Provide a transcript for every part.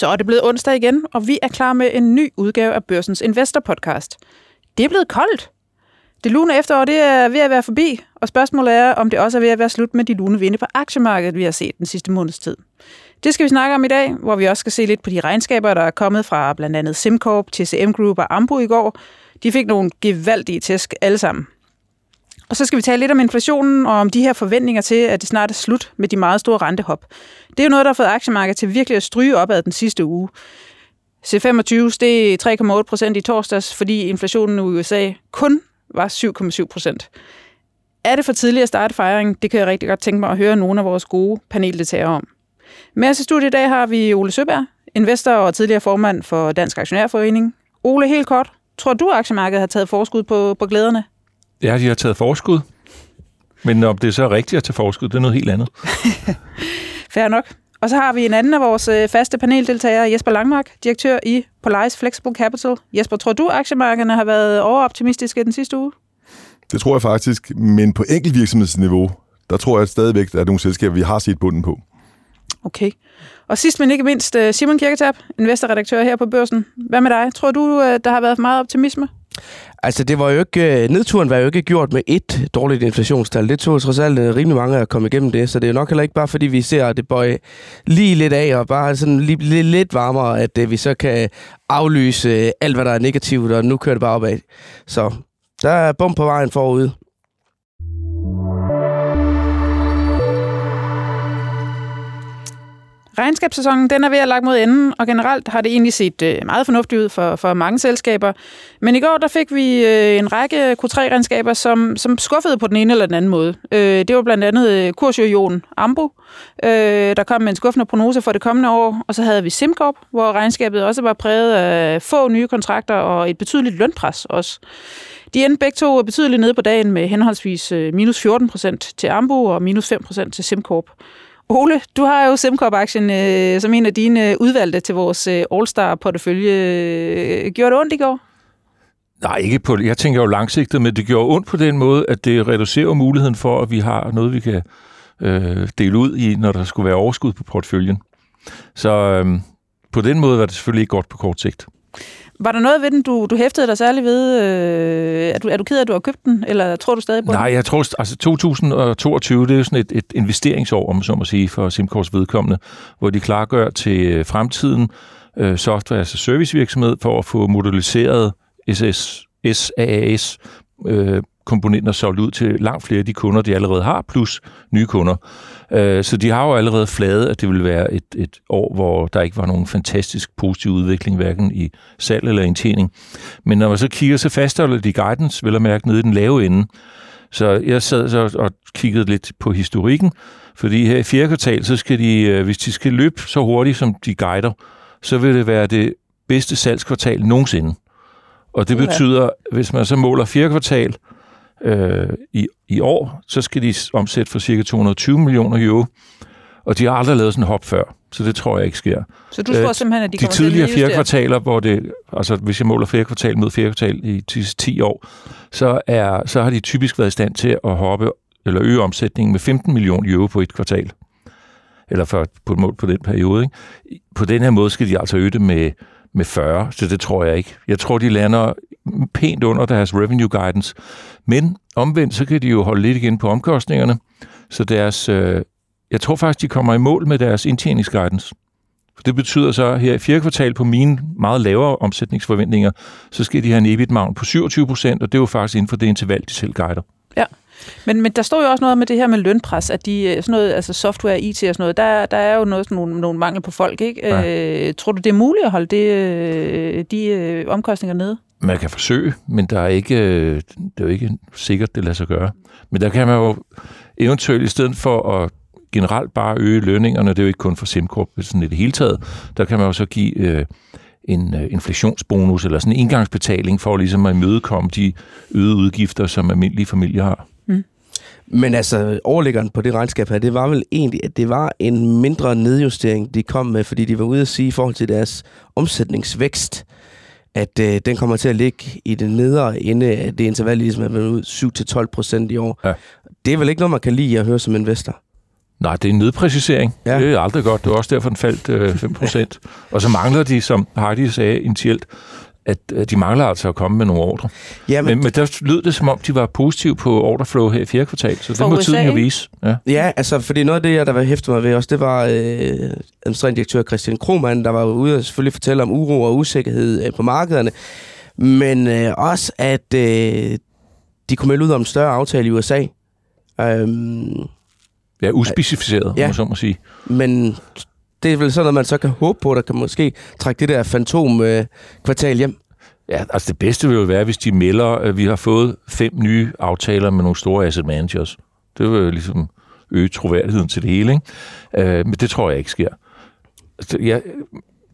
Så er det blevet onsdag igen, og vi er klar med en ny udgave af Børsens Investor Podcast. Det er blevet koldt. Det lune efterår det er ved at være forbi, og spørgsmålet er, om det også er ved at være slut med de lune vinde på aktiemarkedet, vi har set den sidste måneds tid. Det skal vi snakke om i dag, hvor vi også skal se lidt på de regnskaber, der er kommet fra blandt andet SimCorp, TCM Group og Ambu i går. De fik nogle gevaldige tæsk alle sammen. Og så skal vi tale lidt om inflationen og om de her forventninger til, at det snart er slut med de meget store rentehop. Det er jo noget, der har fået aktiemarkedet til virkelig at stryge opad den sidste uge. C25 steg 3,8 procent i torsdags, fordi inflationen i USA kun var 7,7 procent. Er det for tidligt at starte fejringen? Det kan jeg rigtig godt tænke mig at høre nogle af vores gode paneldeltagere om. Med os i studiet i dag har vi Ole Søberg, investor og tidligere formand for Dansk Aktionærforening. Ole, helt kort. Tror du, at aktiemarkedet har taget forskud på, på glæderne? Ja, de har taget forskud. Men om det er så rigtigt at tage forskud, det er noget helt andet. Fair nok. Og så har vi en anden af vores øh, faste paneldeltagere, Jesper Langmark, direktør i Polaris Flexible Capital. Jesper, tror du, aktiemarkederne har været overoptimistiske den sidste uge? Det tror jeg faktisk, men på enkelt virksomhedsniveau, der tror jeg stadigvæk, at der er nogle selskaber, vi har set bunden på. Okay. Og sidst men ikke mindst, øh, Simon Kirketab, investorredaktør her på Børsen. Hvad med dig? Tror du, øh, der har været meget optimisme? Altså, det var jo ikke, øh, nedturen var jo ikke gjort med et dårligt inflationstal. Det tog trods alt øh, rimelig mange at komme igennem det, så det er jo nok heller ikke bare, fordi vi ser, at det bøje lige lidt af, og bare sådan lige, lidt, lidt varmere, at øh, vi så kan aflyse alt, hvad der er negativt, og nu kører det bare opad. Så der er bum på vejen forud. Regnskabssæsonen den er ved at lagt mod enden, og generelt har det egentlig set øh, meget fornuftigt ud for, for mange selskaber. Men i går der fik vi øh, en række Q3-regnskaber, som, som skuffede på den ene eller den anden måde. Øh, det var blandt andet øh, Kursjojon Ambo, øh, der kom med en skuffende prognose for det kommende år, og så havde vi Simcorp, hvor regnskabet også var præget af få nye kontrakter og et betydeligt lønpres også. De endte begge to betydeligt nede på dagen med henholdsvis øh, minus 14 procent til Ambo og minus 5 procent til Simcorp. Ole, du har jo SimCorp-aktien øh, som en af dine øh, udvalgte til vores øh, All-Star-portefølje. Øh, gjorde det ondt i går? Nej, ikke på Jeg tænker jo langsigtet, men det gjorde ondt på den måde, at det reducerer muligheden for, at vi har noget, vi kan øh, dele ud i, når der skulle være overskud på porteføljen. Så øh, på den måde var det selvfølgelig ikke godt på kort sigt. Var der noget ved den, du, du hæftede dig særligt ved? Øh, er, du, er du ked af, at du har købt den, eller tror du stadig på Nej, den? jeg tror, altså 2022, det er jo sådan et, et investeringsår, om så må sige, for Simcorps vedkommende, hvor de klargør til øh, fremtiden øh, software, altså servicevirksomhed, for at få modelliseret SS, SaaS øh, komponenter solgt ud til langt flere af de kunder, de allerede har, plus nye kunder. Øh, så de har jo allerede fladet, at det vil være et, et år, hvor der ikke var nogen fantastisk positiv udvikling, hverken i salg eller indtjening. Men når man så kigger, så fastholder de guidance, vel at mærke, nede i den lave ende. Så jeg sad så og kiggede lidt på historikken, fordi her i fjerde kvartal, så skal de, øh, hvis de skal løbe så hurtigt, som de guider, så vil det være det bedste salgskvartal nogensinde. Og det betyder, hvis man så måler fjerde kvartal, øh, i, i år, så skal de omsætte for cirka 220 millioner euro, og de har aldrig lavet sådan en hop før, så det tror jeg ikke sker. Så du tror øh, simpelthen, at de, de tidligere til fjerde kvartaler, hvor det, altså hvis jeg måler fjerde kvartal mod fjerde kvartal i de 10 år, så, er, så har de typisk været i stand til at hoppe eller øge omsætningen med 15 millioner euro på et kvartal. Eller for, på, mål på den periode. Ikke? På den her måde skal de altså øge det med, med 40, så det tror jeg ikke. Jeg tror, de lander pænt under deres revenue guidance. Men omvendt, så kan de jo holde lidt igen på omkostningerne. Så deres, øh, jeg tror faktisk, de kommer i mål med deres indtjeningsguidance. Det betyder så, at her i fjerde kvartal på mine meget lavere omsætningsforventninger, så skal de have en ebit på 27 procent, og det er jo faktisk inden for det interval, de selv guider. Ja. Men, men der står jo også noget med det her med lønpres, at de, sådan noget, altså software, IT og sådan noget, der, der er jo noget, sådan nogle, nogle mangel på folk, ikke? Ja. Øh, tror du, det er muligt at holde det, øh, de øh, omkostninger nede? Man kan forsøge, men der er ikke, øh, det er jo ikke sikkert, det lader sig gøre. Men der kan man jo eventuelt, i stedet for at generelt bare øge lønningerne, det er jo ikke kun for SimCorp, men sådan i det hele taget, der kan man jo så give øh, en øh, inflationsbonus eller sådan en indgangsbetaling for ligesom at imødekomme de øgede udgifter, som almindelige familier har. Men altså, overliggeren på det regnskab her, det var vel egentlig, at det var en mindre nedjustering, de kom med, fordi de var ude at sige i forhold til deres omsætningsvækst, at øh, den kommer til at ligge i det nedre ende af det interval, ligesom at ud 7-12 procent i år. Ja. Det er vel ikke noget, man kan lide at høre som investor? Nej, det er en nedpræcisering. Ja. Det er aldrig godt. Det er også derfor, den faldt øh, 5%. og så mangler de, som Hardy sagde initielt, at de mangler altså at komme med nogle ordre. Ja, Men, men der lød det, som om de var positive på orderflow her i fjerde kvartal, så det må USA, tiden jo vise. Ja. Ja, altså, fordi noget af det, jeg der var hæftet mig ved også, det var øh, administrerende direktør Christian Krohmann, der var ude og selvfølgelig fortælle om uro og usikkerhed øh, på markederne, men øh, også, at øh, de kunne melde ud om en større aftale i USA. Øhm, ja, uspecificeret, Ja. ja. må så må sige. men det er vel sådan noget, man så kan håbe på, der kan måske trække det der fantom øh, kvartal hjem. Ja, altså det bedste vil jo være, hvis de melder, at vi har fået fem nye aftaler med nogle store asset managers. Det vil jo ligesom øge troværdigheden til det hele, ikke? Øh, men det tror jeg ikke sker. Altså, ja,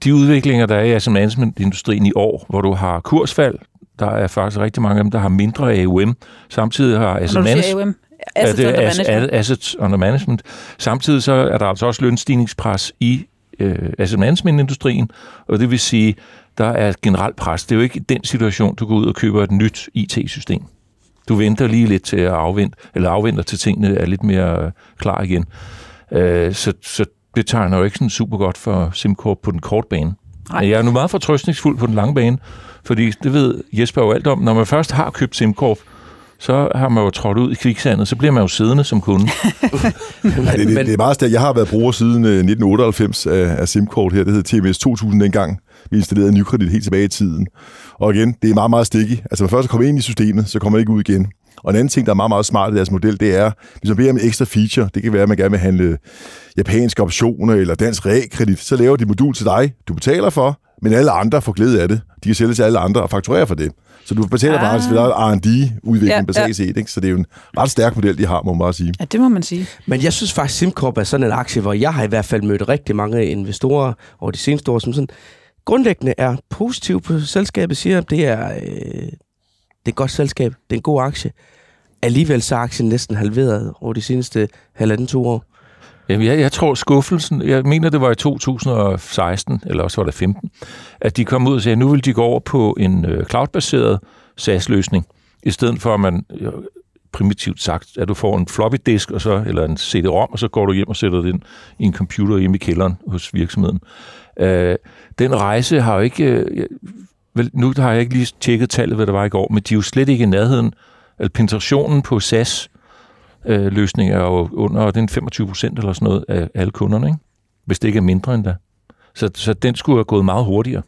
de udviklinger, der er i asset management-industrien i år, hvor du har kursfald, der er faktisk rigtig mange af dem, der har mindre AUM. Samtidig har asset management... AUM, Ja, Assets det Under er ass- Management. assets under management. Samtidig så er der altså også lønstigningspres i øh, asset management-industrien, og det vil sige, der er et generelt pres. Det er jo ikke den situation, du går ud og køber et nyt IT-system. Du venter lige lidt til at afvente, eller afventer til tingene er lidt mere øh, klar igen. Øh, så, så det tegner jo ikke sådan super godt for SimCorp på den korte bane. Nej. Jeg er nu meget fortrøstningsfuld på den lange bane, fordi det ved Jesper jo alt om. Når man først har købt SimCorp, så har man jo trådt ud i kviksandet, så bliver man jo siddende som kunde. Ja, det, det, det er meget stærkt. Jeg har været bruger siden øh, 1998 af, af SIM-kort her. Det hed TMS 2000 dengang. Vi installerede nykredit helt tilbage i tiden. Og igen, det er meget, meget sticky. Altså, når først kommer ind i systemet, så kommer man ikke ud igen. Og en anden ting, der er meget, meget smart i deres model, det er, hvis man beder om en ekstra feature, det kan være, at man gerne vil handle japanske optioner eller dansk realkredit, så laver de et modul til dig, du betaler for, men alle andre får glæde af det. De kan sælge til alle andre og fakturere for det. Så du betaler bare Ah. for R&D-udvikling Ja, ja, basalt ja. set. Ikke? Så det er jo en ret stærk model, de har, må man bare sige. Ja, det må man sige. Men jeg synes faktisk, SimCorp er sådan en aktie, hvor jeg har i hvert fald mødt rigtig mange investorer over de seneste år, som sådan grundlæggende er positiv på selskabet, siger, at det er, øh, det er et godt selskab, det er en god aktie. Alligevel så er aktien næsten halveret over de seneste halvanden to år. Jamen, jeg, jeg tror skuffelsen, jeg mener det var i 2016, eller også var det 15, at de kom ud og sagde, at nu vil de gå over på en øh, cloud-baseret SaaS-løsning, i stedet for at man, øh, primitivt sagt, at du får en floppy disk, og så, eller en CD-ROM, og så går du hjem og sætter det ind i en computer hjemme i kælderen hos virksomheden. Øh, den rejse har jo ikke... Øh, vel, nu har jeg ikke lige tjekket tallet, hvad der var i går, men de er jo slet ikke i nærheden. Altså, penetrationen på SaaS øh, løsning er jo under, og det er en 25 procent eller sådan noget af alle kunderne, ikke? hvis det ikke er mindre end da. Så, så den skulle have gået meget hurtigere.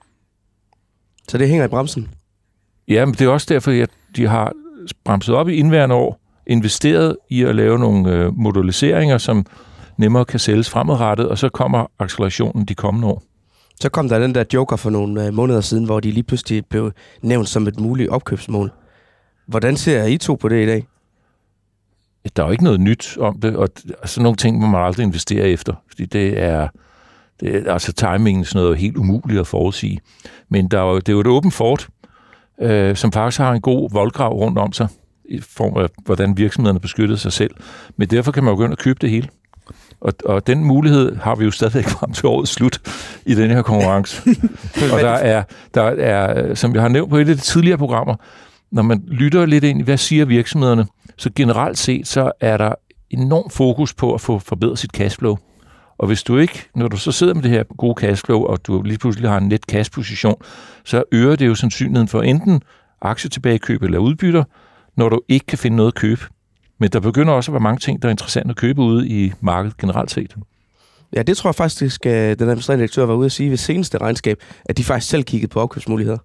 Så det hænger i bremsen. Ja, men det er også derfor, at de har bremset op i indværende år, investeret i at lave nogle øh, moduliseringer, som nemmere kan sælges fremadrettet, og så kommer accelerationen de kommende år. Så kom der den der joker for nogle øh, måneder siden, hvor de lige pludselig blev nævnt som et muligt opkøbsmål. Hvordan ser I to på det i dag? Der er jo ikke noget nyt om det, og d- sådan nogle ting må man aldrig investere efter, fordi det er, det er altså timingen sådan noget helt umuligt at forudsige. Men der er jo, det er jo et åbent fort, øh, som faktisk har en god voldgrav rundt om sig, i form af, hvordan virksomhederne beskyttede sig selv. Men derfor kan man jo ind og købe det hele. Og, og den mulighed har vi jo stadigvæk frem til årets slut i den her konkurrence. og der er, der er, som jeg har nævnt på et af de tidligere programmer, når man lytter lidt ind i, hvad siger virksomhederne, så generelt set, så er der enorm fokus på at få forbedret sit cashflow. Og hvis du ikke, når du så sidder med det her gode cashflow, og du lige pludselig har en net cash-position, så øger det jo sandsynligheden for enten aktietilbagekøb eller udbytter, når du ikke kan finde noget at købe. Men der begynder også at være mange ting, der er interessant at købe ude i markedet generelt set. Ja, det tror jeg faktisk, at den administrerende direktør var ude at sige ved seneste regnskab, at de faktisk selv kiggede på opkøbsmuligheder.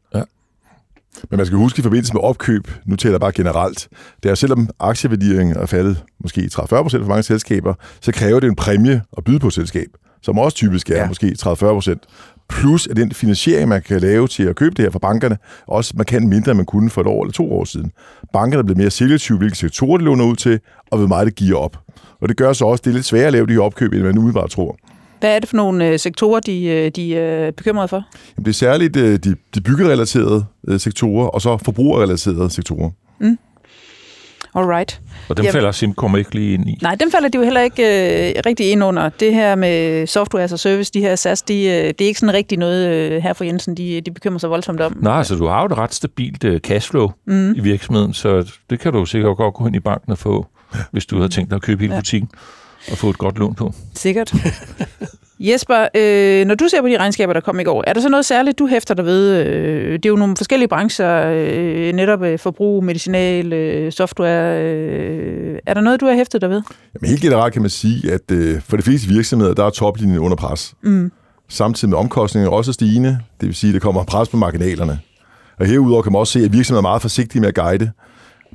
Men man skal huske i forbindelse med opkøb, nu taler jeg bare generelt, det er selvom aktievurderingen er faldet måske 30-40% for mange selskaber, så kræver det en præmie at byde på et selskab, som også typisk er Ja. måske 30-40%. Plus at den finansiering, man kan lave til at købe det her fra bankerne, også markant mindre, end man kunne for et år eller to år siden. Bankerne er blevet mere selektive, hvilke sektorer de låner ud til, og hvor meget det giver op. Og det gør så også, at det er lidt sværere at lave de her opkøb, end man umiddelbart tror. Hvad er det for nogle øh, sektorer, de, øh, de er bekymrede for? Jamen, det er særligt øh, de, de byggerelaterede øh, sektorer, og så forbrugerrelaterede sektorer. All right. Og dem Jamen. falder SimCorp ikke lige ind i. Nej, dem falder de jo heller ikke øh, rigtig ind under. Det her med software as a service, de her SaaS, de, øh, det er ikke sådan rigtig noget øh, her for Jensen, de, de bekymrer sig voldsomt om. Nej, altså du har jo et ret stabilt uh, cashflow mm. i virksomheden, så det kan du sikkert godt gå ind i banken og få, hvis du har tænkt dig at købe hele Ja. butikken. At få et godt lån på. Sikkert. Jesper, øh, når du ser på de regnskaber, der kom i går, er der så noget særligt, du hæfter dig ved? Øh, det er jo nogle forskellige brancher, øh, netop øh, forbrug, medicinal, øh, software. Øh, er der noget, du har hæftet dig ved? Jamen, helt generelt kan man sige, at øh, for de fleste virksomheder, der er toplinjen under pres. Mm. Samtidig med omkostningerne også stigende, det vil sige, at det kommer pres på marginalerne. Og herudover kan man også se, at virksomheder er meget forsigtige med at guide.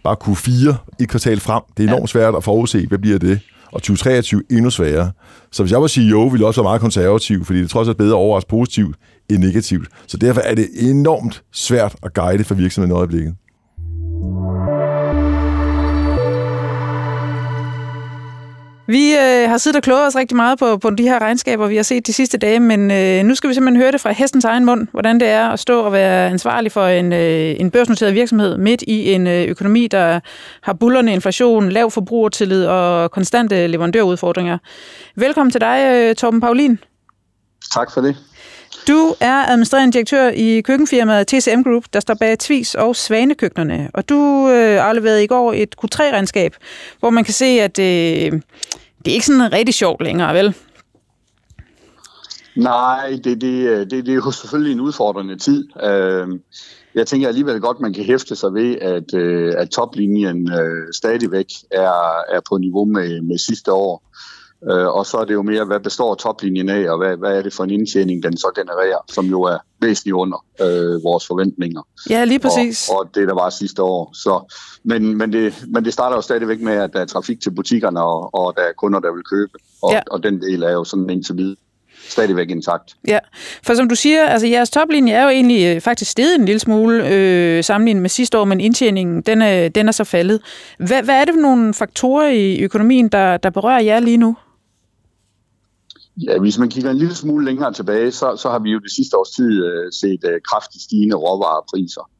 Bare Q4 et kvartal frem, det er enormt svært at forudse, hvad bliver det? Og 2023 endnu sværere. Så hvis jeg var CEO, ville jeg også være meget konservativ, fordi det trods alt bedre overraske positivt end negativt. Så derfor er det enormt svært at guide for virksomheden i øjeblikket. Vi øh, har siddet og kloget os rigtig meget på, på de her regnskaber, vi har set de sidste dage, men øh, nu skal vi simpelthen høre det fra hestens egen mund, hvordan det er at stå og være ansvarlig for en, øh, en børsnoteret virksomhed midt i en øh, økonomi, der har bullerne inflation, lav forbrugertillid og konstante leverandørudfordringer. Velkommen til dig, øh, Torben Paulin. Tak for det. Du er administrerende direktør i køkkenfirmaet TCM Group, der står bag Tvis og Svanekøkkenerne. Og du øh, afleverede i går et Q3-regnskab, hvor man kan se, at øh, det er ikke sådan rigtig sjovt længere, vel? Nej, det, det, det, det er jo selvfølgelig en udfordrende tid. Øh, jeg tænker alligevel godt, man kan hæfte sig ved, at, øh, at toplinjen øh, stadigvæk er, er på niveau med, med sidste år. Øh, og så er det jo mere, hvad består toplinjen af, og hvad, hvad er det for en indtjening, den så genererer, som jo er væsentligt under øh, vores forventninger. Ja, lige præcis. Og, og det, der var sidste år. Så, men, men, det, men det starter jo stadigvæk med, at der er trafik til butikkerne, og, og der er kunder, der vil købe. Og, ja. og den del er jo sådan indtil videre stadigvæk intakt. Ja, for som du siger, altså jeres toplinje er jo egentlig øh, faktisk steget en lille smule øh, sammenlignet med sidste år, men indtjeningen, den er, den er så faldet. Hvad, hvad er det for nogle faktorer i økonomien, der, der berører jer lige nu? Ja, hvis man kigger en lille smule længere tilbage, så, så har vi jo det sidste års tid øh, set øh, kraftigt stigende råvarepriser.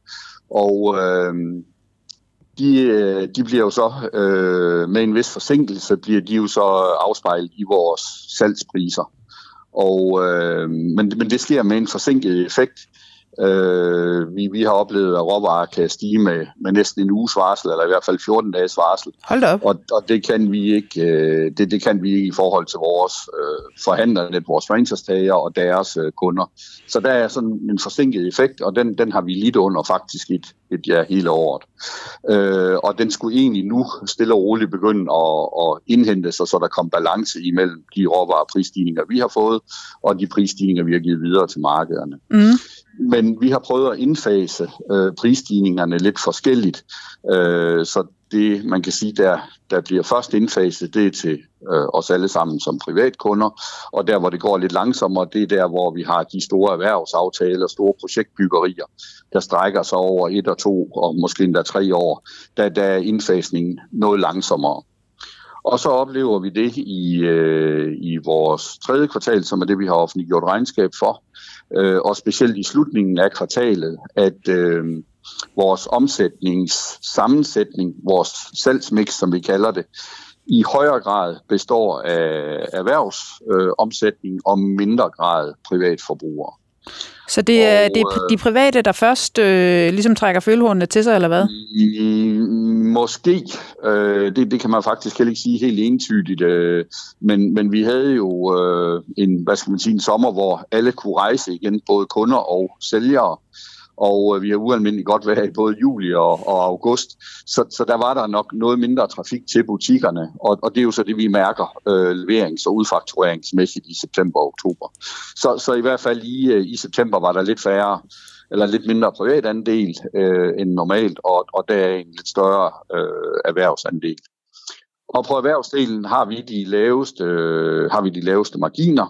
Og øh, de, øh, de bliver jo så, øh, med en vis forsinkelse, bliver de jo så afspejlet i vores salgspriser. Og, øh, men, men det sker med en forsinket effekt, Øh, vi, vi har oplevet, at råvarer kan stige med, med næsten en uges varsel, eller i hvert fald 14 dages varsel. Hold op. Og, og det kan vi ikke øh, det, det kan vi ikke i forhold til vores øh, forhandlere, vores franchise og deres øh, kunder. Så der er sådan en forsinket effekt, og den, den har vi lidt under faktisk et, et ja, hele året. Øh, og den skulle egentlig nu stille og roligt begynde at, at indhente sig, så der kom balance imellem de råvareprisstigninger, vi har fået, og de prisstigninger, vi har givet videre til markederne. Mm. Men vi har prøvet at indfase øh, prisstigningerne lidt forskelligt, øh, så det, man kan sige, der, der bliver først indfaset, det er til øh, os alle sammen som privatkunder, og der, hvor det går lidt langsommere, det er der, hvor vi har de store erhvervsaftaler, store projektbyggerier, der strækker sig over et og to, og måske endda tre år, der, der er indfasningen noget langsommere. Og så oplever vi det i, øh, i vores tredje kvartal, som er det, vi har offentliggjort regnskab for, øh, og specielt i slutningen af kvartalet, at øh, vores omsætningssammensætning, vores salgsmix, som vi kalder det, i højere grad består af erhvervsomsætning øh, og mindre grad privatforbrugere. Så det er, og, det er de private, der først øh, ligesom trækker følehornene til sig, eller hvad? Måske. Øh, det, det kan man faktisk heller ikke sige helt entydigt. Øh, men, men vi havde jo øh, en, hvad skal man sige, en sommer, hvor alle kunne rejse igen, både kunder og sælgere og øh, vi har ualmindeligt godt været i både juli og, og august, så, så der var der nok noget mindre trafik til butikkerne, og, og det er jo så det, vi mærker øh, leverings- og udfaktureringsmæssigt i september og oktober. Så, så i hvert fald lige øh, i september var der lidt færre eller lidt mindre privat andel øh, end normalt, og, og der er en lidt større øh, erhvervsandel. Og på erhvervsdelen har vi de laveste, øh, har vi de laveste marginer,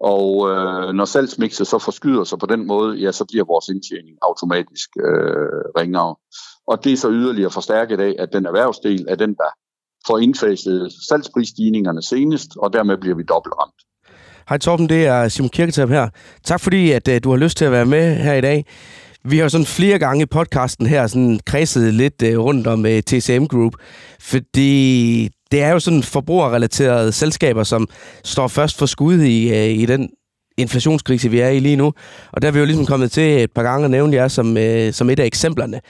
og øh, når salgsmixet så forskyder sig på den måde, ja, så bliver vores indtjening automatisk øh, ringere. Og det er så yderligere forstærket af, at den erhvervsdel er den, der får indfaset salgsprisstigningerne senest, og dermed bliver vi dobbelt ramt. Hej Torben, det er Simon Kirketab her. Tak fordi, at øh, du har lyst til at være med her i dag. Vi har sådan flere gange i podcasten her sådan kredset lidt øh, rundt om øh, TCM Group, fordi det er jo sådan forbrugerrelaterede selskaber, som står først for skud i, øh, i den inflationskrise, vi er i lige nu. Og der er vi jo ligesom kommet til et par gange at nævne jer som, øh, som et af eksemplerne.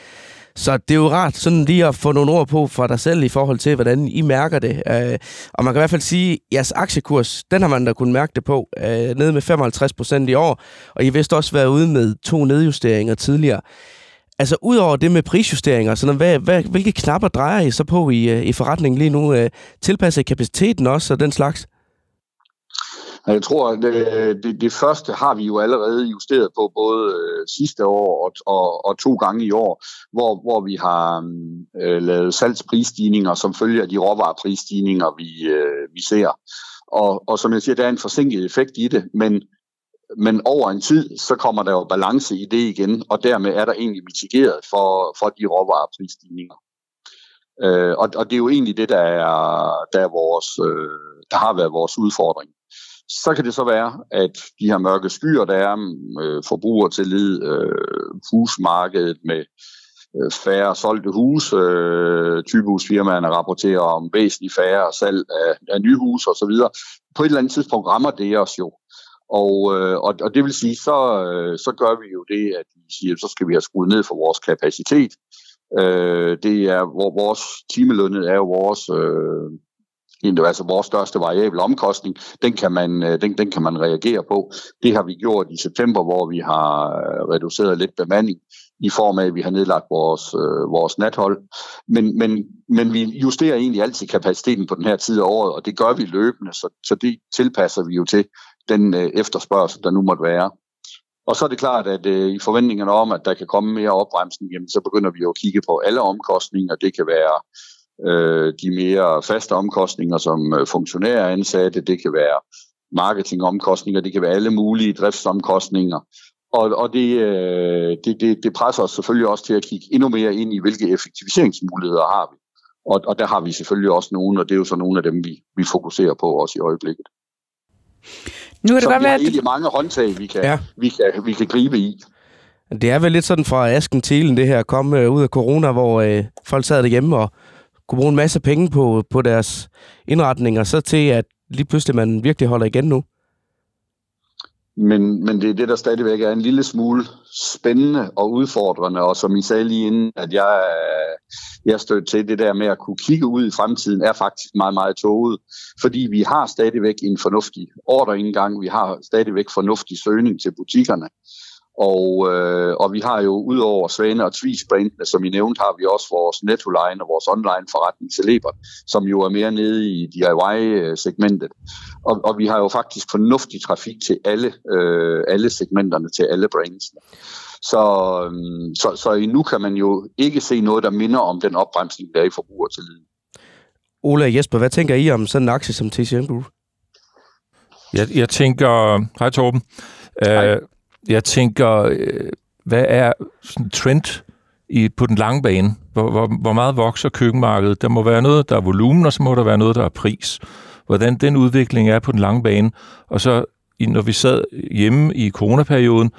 Så det er jo rart sådan lige at få nogle ord på fra dig selv i forhold til, hvordan I mærker det. Øh, og man kan i hvert fald sige, at jeres aktiekurs, den har man da kunnet mærke det på, øh, nede med 55 procent i år, og I vist også været ude med to nedjusteringer tidligere. Altså, udover det med prisjusteringer, sådan, hvad, hvad, hvilke knapper drejer I så på i, øh, i forretningen lige nu? Øh, Tilpasser I kapaciteten også og den slags? Jeg tror, at det, det, det første har vi jo allerede justeret på både øh, sidste år og, og, og to gange i år, hvor, hvor vi har øh, lavet salgsprisstigninger, som følger de råvareprisstigninger, vi, øh, vi ser. Og, og som jeg siger, der er en forsinket effekt i det, men, men over en tid, så kommer der jo balance i det igen, og dermed er der egentlig mitigeret for, for de råvareprisstigninger. Øh, og, og det er jo egentlig det, der er, der er vores, øh, der har været vores udfordring. Så kan det så være, at de her mørke skyer, der er øh, forbrugertillid, øh, husmarkedet med øh, færre solgte huse, øh, typehusfirmaerne rapporterer om væsentligt færre salg af, af nye huse osv. På et eller andet tidspunkt rammer det os jo. Og, øh, og, og det vil sige, så, øh, så gør vi jo det, at vi siger, så skal vi have skruet ned for vores kapacitet. Øh, det er, hvor vores timelønnet er jo vores, øh, altså vores største variable omkostning, den kan, man, øh, den, den kan man reagere på. Det har vi gjort i september, hvor vi har øh, reduceret lidt bemanding i form af, at vi har nedlagt vores, øh, vores nathold. Men, men, men vi justerer egentlig altid kapaciteten på den her tid af året, og det gør vi løbende, så, så det tilpasser vi jo til den øh, efterspørgsel, der nu måtte være. Og så er det klart, at øh, i forventningerne om, at der kan komme mere opbremsning, jamen, så begynder vi jo at kigge på alle omkostninger. Det kan være øh, de mere faste omkostninger som øh, funktionære ansatte, det kan være marketingomkostninger, det kan være alle mulige driftsomkostninger. Og, og det, øh, det, det, det presser os selvfølgelig også til at kigge endnu mere ind i, hvilke effektiviseringsmuligheder har vi. Og, og der har vi selvfølgelig også nogle, og det er jo så nogle af dem, vi, vi fokuserer på også i øjeblikket. Nu er det så godt vi har egentlig mange håndtag, vi kan, ja. vi, kan, vi kan gribe i. Det er vel lidt sådan fra asken til det her, at komme øh, ud af corona, hvor øh, folk sad derhjemme og kunne bruge en masse penge på, på deres indretninger, så til at lige pludselig man virkelig holder igen nu. Men, men det er det, der stadigvæk er en lille smule spændende og udfordrende, og som I sagde lige inden, at jeg, jeg stødte til det der med at kunne kigge ud i fremtiden, er faktisk meget, meget tåget, fordi vi har stadigvæk en fornuftig ordreindgang, vi har stadigvæk fornuftig søgning til butikkerne, og, øh, og vi har jo udover Svane og Tvis brandene, som I nævnte, har vi også vores Nettoline og vores online forretning Celebert, som jo er mere nede i DIY-segmentet. Og, og vi har jo faktisk fornuftig trafik til alle, øh, alle segmenterne, til alle brandsene. Så, øh, så, så nu kan man jo ikke se noget, der minder om den opbremsning, der er i forbrugertilliden. Ola og Jesper, hvad tænker I om sådan en aktie som TCM Group? Jeg, jeg tænker... Hej Torben. Hej. Uh, jeg tænker, øh, hvad er sådan trend i, på den lange bane? Hvor, hvor, hvor meget vokser køkkenmarkedet? Der må være noget, der er volumen, og så må der være noget, der er pris. Hvordan den udvikling er på den lange bane. Og så, når vi sad hjemme i coronaperioden,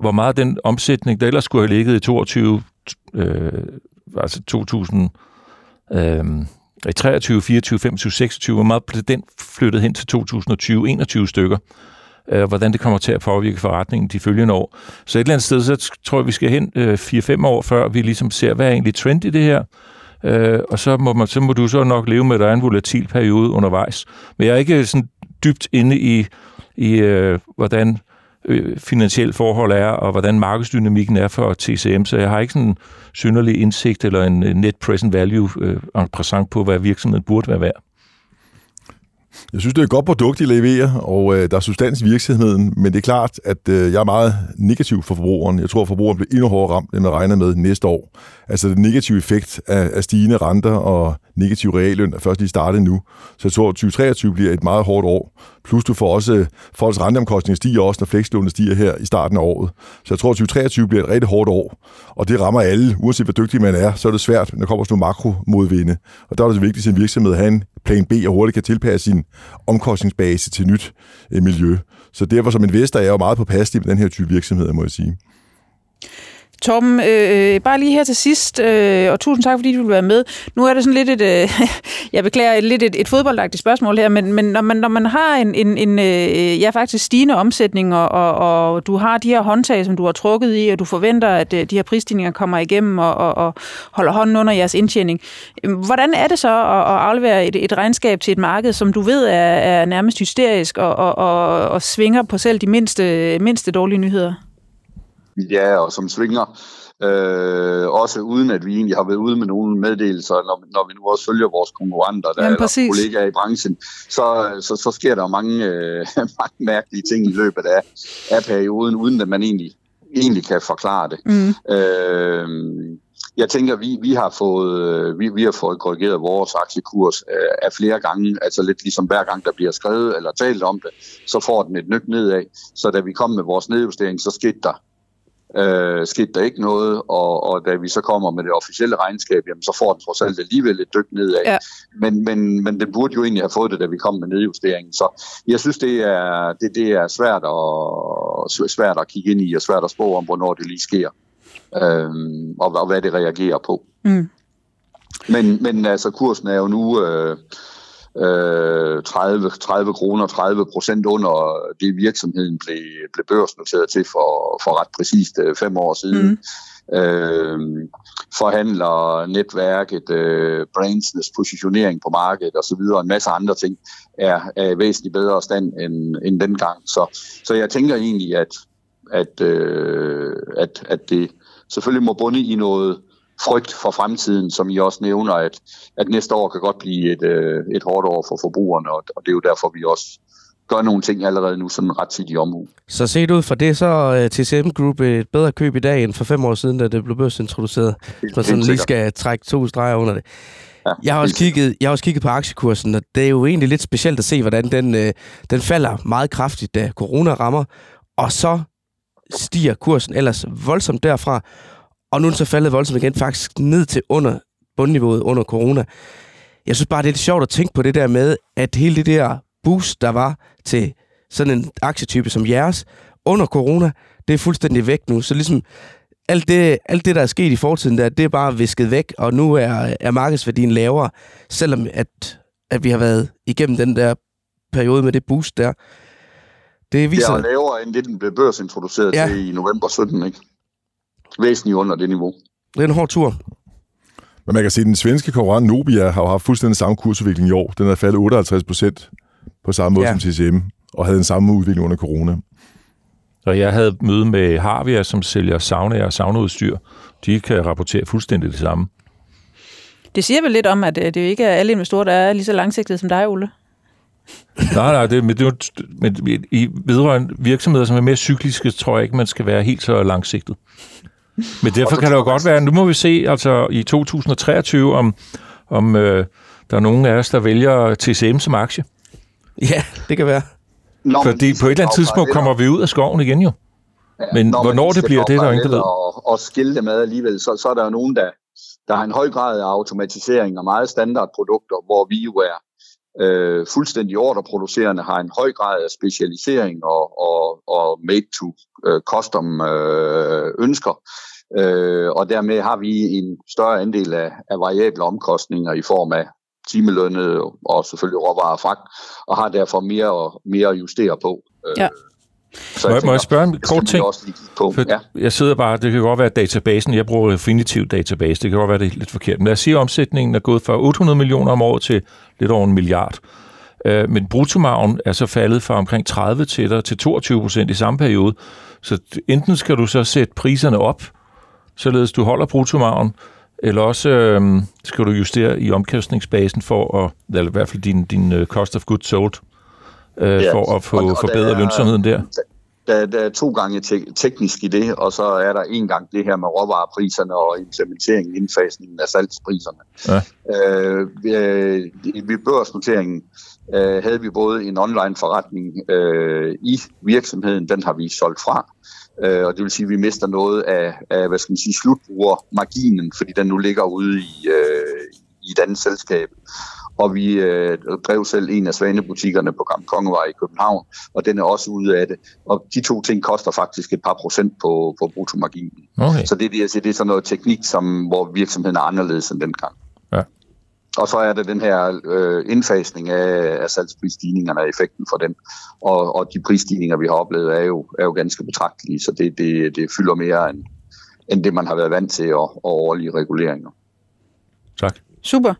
hvor meget den omsætning, der ellers skulle have ligget i 22, øh, altså 2000, øh, i 23, 24, 25, 26, hvor meget blev den flyttet hen til 2020, 21 stykker øh, hvordan det kommer til at påvirke forretningen de følgende år. Så et eller andet sted, så tror jeg, vi skal hen øh, 4-5 år, før vi ligesom ser, hvad er egentlig trend i det her, øh, og så må, man, så må du så nok leve med, at der er en volatil periode undervejs. Men jeg er ikke sådan dybt inde i, i øh, hvordan øh, finansielle forhold er, og hvordan markedsdynamikken er for TCM, så jeg har ikke sådan en synderlig indsigt eller en net present value øh, en på, hvad virksomheden burde være værd. Jeg synes, det er et godt produkt, de leverer, og øh, der er substans i virksomheden, men det er klart, at øh, jeg er meget negativ for forbrugeren. Jeg tror, at forbrugeren bliver endnu hårdere ramt, end man regner med næste år. Altså den negative effekt af, af stigende renter og negativ realløn er først lige startet nu. Så jeg tror, at 2023 bliver et meget hårdt år. Plus du får også, folks renteomkostninger stiger også, når flekslånene stiger her i starten af året. Så jeg tror, at 2023 bliver et rigtig hårdt år. Og det rammer alle, uanset hvor dygtig man er, så er det svært, når der kommer sådan makro makromodvinde. Og der er det vigtigt, at en virksomhed at have en plan B og hurtigt kan tilpasse sin omkostningsbase til nyt øh, miljø. Så derfor som investor er jeg jo meget på påpasselig med den her type virksomhed, må jeg sige. Tom, øh, bare lige her til sidst, øh, og tusind tak, fordi du vil være med. Nu er det sådan lidt et, øh, jeg beklager, lidt et, et fodboldagtigt spørgsmål her, men, men når, man, når man har en, en, en øh, ja, faktisk stigende omsætning, og, og, og du har de her håndtag, som du har trukket i, og du forventer, at øh, de her prisstigninger kommer igennem og, og, og holder hånden under jeres indtjening. Øh, hvordan er det så at, at aflevere et, et regnskab til et marked, som du ved er, er nærmest hysterisk og, og, og, og svinger på selv de mindste, mindste dårlige nyheder? Ja, og som svinger, øh, også uden at vi egentlig har været ude med nogle meddelelser, når, når vi nu også følger vores konkurrenter, der Jamen, er kollegaer i branchen, så, så, så sker der mange, øh, mange mærkelige ting i løbet af, af perioden, uden at man egentlig, egentlig kan forklare det. Mm. Øh, jeg tænker, vi, vi har fået vi, vi har fået korrigeret vores aktiekurs øh, af flere gange, altså lidt ligesom hver gang der bliver skrevet eller talt om det, så får den et nyk nedad. Så da vi kom med vores nedjustering, så skete der øh, skete der ikke noget, og, og da vi så kommer med det officielle regnskab, jamen, så får den trods alt alligevel et dyk nedad. Ja. Men, men, men den burde jo egentlig have fået det, da vi kom med nedjusteringen. Så jeg synes, det er, det, det er svært, at, svært at kigge ind i, og svært at spå om, hvornår det lige sker, øh, og, og hvad det reagerer på. Mm. Men, men altså, kursen er jo nu... Øh, 30, 30 kroner, 30 procent under det virksomheden blev, blev børsnoteret til for, for ret præcist øh, fem år siden. Mm. Øh, forhandler netværket, øh, brandsnes positionering på markedet osv. og en masse andre ting er, er væsentligt bedre stand end, end dengang. Så, så jeg tænker egentlig, at, at, øh, at, at det selvfølgelig må bunde i noget, frygt for fremtiden, som I også nævner, at, at næste år kan godt blive et, øh, et hårdt år for forbrugerne, og, og det er jo derfor, vi også gør nogle ting allerede nu, sådan ret til de omhu. Så set ud fra det, så er TCM Group et bedre køb i dag, end for fem år siden, da det blev børsintroduceret. Hvis man sådan lige skal trække to streger under det. Ja, jeg, har også kigget, jeg har også kigget på aktiekursen, og det er jo egentlig lidt specielt at se, hvordan den, øh, den falder meget kraftigt, da corona rammer, og så stiger kursen ellers voldsomt derfra. Og nu er den så faldet voldsomt igen, faktisk ned til under bundniveauet under corona. Jeg synes bare, det er lidt sjovt at tænke på det der med, at hele det der boost, der var til sådan en aktietype som jeres under corona, det er fuldstændig væk nu. Så ligesom alt det, alt det der er sket i fortiden, der, det er bare visket væk, og nu er, er markedsværdien lavere, selvom at, at vi har været igennem den der periode med det boost der. Det viser... Det er lavere, end det den blev børsintroduceret ja. til i november 17, ikke? Væsentligt under det niveau. Det er en hård tur. Men man kan se, at den svenske konkurrent Nobia har haft fuldstændig samme kursudvikling i år. Den er faldet 58 procent på samme måde ja. som TCM, og havde den samme udvikling under corona. Så jeg havde møde med Harvia, som sælger sauna og saunaudstyr. De kan rapportere fuldstændig det samme. Det siger vel lidt om, at øh, det jo ikke er alle investorer, der er lige så langsigtede som dig, Ole? nej, nej, det, men, det, men i vedrørende virksomheder, som er mere cykliske, tror jeg ikke, man skal være helt så langsigtet. Men derfor kan det jo godt være, nu må vi se altså i 2023, om, om øh, der er nogen af os, der vælger TCM som aktie. Ja, det kan være. Nå, Fordi på et eller andet tidspunkt kommer vi ud af skoven igen jo. Ja, men når hvornår det bliver, det er der ingen, der ved. Og, og skille det med alligevel, så, så er der jo nogen, der, der har en høj grad af automatisering og meget standardprodukter, hvor vi jo er øh, fuldstændig ordreproducerende, har en høj grad af specialisering og, og, og made-to-custom øh, øh, ønsker. Øh, og dermed har vi en større andel af, af variable omkostninger i form af timelønnet og selvfølgelig råvarer og fragt, og har derfor mere, mere at justere på. Øh, ja. Så må, jeg, må jeg spørge en kort ting? Også lige på. For ja. Jeg sidder bare, det kan godt være, at databasen, jeg bruger Refinitiv database, det kan godt være, det er lidt forkert. Men lad os sige, at omsætningen er gået fra 800 millioner om året til lidt over en milliard. Øh, men bruttomagen er så faldet fra omkring 30 til, til 22 procent i samme periode. Så enten skal du så sætte priserne op, således du holder bruttomagen, eller også øh, skal du justere i omkostningsbasen for at, eller i hvert fald din, din uh, cost of goods sold, øh, ja. for at få og, og forbedret lønsomheden der? Der, der er to gange te- teknisk i det, og så er der en gang det her med råvarepriserne og implementeringen, indfasningen af salgspriserne. Ja. Øh, ved, ved børsnoteringen øh, havde vi både en online forretning øh, i virksomheden, den har vi solgt fra, øh, og det vil sige, at vi mister noget af, af hvad skal man sige, slutbrugermarginen, fordi den nu ligger ude i, øh, i et andet selskab. Og vi øh, drev selv en af svanebutikkerne på Gamle Kongevej i København, og den er også ude af det. Og de to ting koster faktisk et par procent på, på bruttomarginen. Okay. Så det, det, det er sådan noget teknik, som, hvor virksomheden er anderledes end dengang. Ja. Og så er det den her øh, indfasning af, af salgsprissstigningerne og effekten for den. Og, og de prisstigninger, vi har oplevet, er jo, er jo ganske betragtelige, så det, det, det fylder mere end, end det, man har været vant til og, og årlige reguleringer. Tak. Super.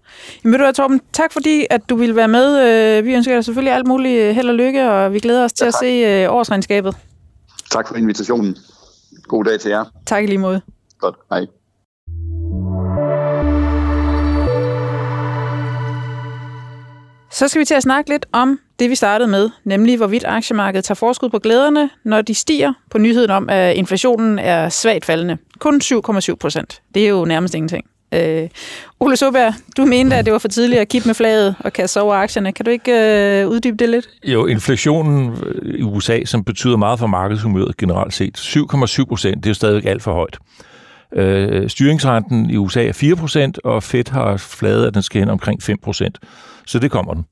Jamen, du Torben, tak fordi, at du ville være med. Øh, vi ønsker dig selvfølgelig alt muligt held og lykke, og vi glæder os til ja, at se øh, årsregnskabet. Tak for invitationen. God dag til jer. Tak i lige måde. Godt. Hej. Så skal vi til at snakke lidt om det, vi startede med, nemlig hvorvidt aktiemarkedet tager forskud på glæderne, når de stiger på nyheden om, at inflationen er svagt faldende. Kun 7,7 procent. Det er jo nærmest ingenting. Øh, Ole Soberg, du mente, at det var for tidligt at kippe med flaget og kaste over aktierne. Kan du ikke øh, uddybe det lidt? Jo, inflationen øh, i USA, som betyder meget for markedshumøret generelt set, 7,7 procent, det er jo stadigvæk alt for højt. Øh, styringsrenten i USA er 4 procent, og Fed har fladet, at den skal hen omkring 5 procent. Så det kommer den.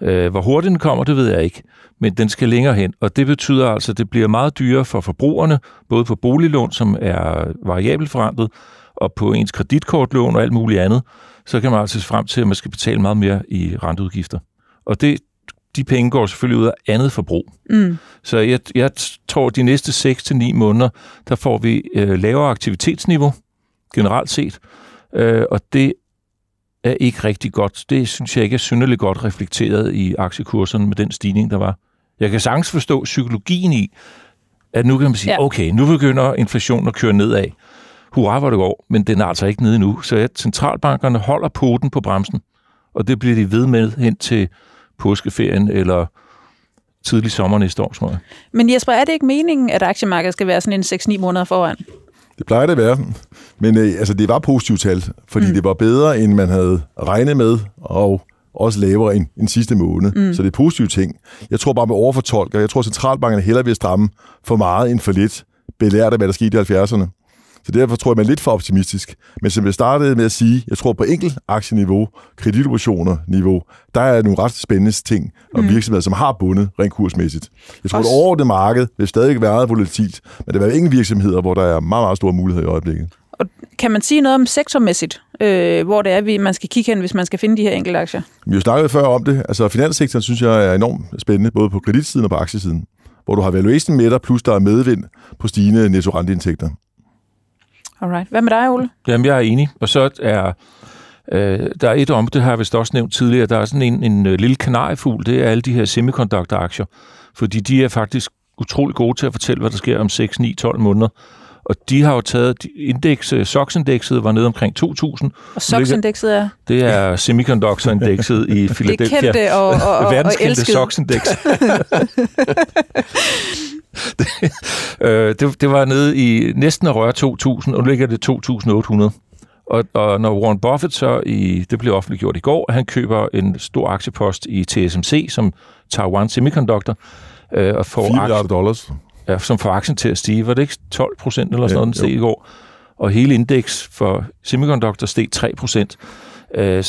Øh, hvor hurtigt den kommer, det ved jeg ikke, men den skal længere hen, og det betyder altså, at det bliver meget dyrere for forbrugerne, både på boliglån, som er variabelt forandret, og på ens kreditkortlån og alt muligt andet, så kan man altså se frem til, at man skal betale meget mere i renteudgifter. Og det, de penge går selvfølgelig ud af andet forbrug. Mm. Så jeg, jeg tror, at de næste 6-9 måneder, der får vi øh, lavere aktivitetsniveau, generelt set, øh, og det er ikke rigtig godt. Det synes jeg ikke er synderligt godt reflekteret i aktiekurserne med den stigning, der var. Jeg kan sagtens forstå psykologien i, at nu kan man sige, ja. okay, nu begynder inflationen at køre nedad hurra, hvor det går, men den er altså ikke nede endnu. Så at centralbankerne holder poten på bremsen, og det bliver de ved med hen til påskeferien eller tidlig sommer næste år, tror jeg. Men Jesper, er det ikke meningen, at aktiemarkedet skal være sådan en 6-9 måneder foran? Det plejer det at være. Men øh, altså, det var positivt tal, fordi mm. det var bedre, end man havde regnet med, og også lavere end, end sidste måned. Mm. Så det er positive ting. Jeg tror bare med overfortolker. Jeg tror, at centralbankerne hellere vil stramme for meget end for lidt, belært af, hvad der skete i 70'erne. Så derfor tror jeg, man er lidt for optimistisk. Men som jeg startede med at sige, jeg tror på enkelt aktieniveau, kreditoperationer-niveau, der er nogle ret spændende ting og mm. virksomheder, som har bundet rent kursmæssigt. Jeg tror, Også... at over det marked vil stadig være volatilt, men der vil være ingen virksomheder, hvor der er meget, meget store muligheder i øjeblikket. Og kan man sige noget om sektormæssigt, øh, hvor det er, man skal kigge hen, hvis man skal finde de her enkelte aktier? Vi har snakket før om det. Altså, finanssektoren synes jeg er enormt spændende, både på kreditsiden og på aktiesiden, hvor du har valuation med dig, plus der er medvind på stigende netto-renteindtægter. Alright. Hvad med dig, Ole? Jamen, jeg er enig. Og så er øh, der er et om, det har jeg vist også nævnt tidligere, der er sådan en, en øh, lille kanariefugl, det er alle de her semiconductor-aktier. Fordi de er faktisk utrolig gode til at fortælle, hvad der sker om 6, 9, 12 måneder. Og de har jo taget indeks, øh, SOX-indekset var nede omkring 2.000. Og SOX-indekset er? Det er semiconductor-indekset i Philadelphia. Det kendte og, og, og, Verdenskendte SOX-indeks. det, øh, det, det var nede i næsten at røre 2.000, og nu ligger det 2.800. Og, og når Warren Buffett så, i, det blev offentliggjort i går, han køber en stor aktiepost i TSMC, som Taiwan Semiconductor, øh, og får 4 milliarder dollars. Ja, som får aktien til at stige. Var det ikke 12 procent eller sådan ja, noget, den steg i går? Og hele indeks for semiconductor steg 3 procent. Øh,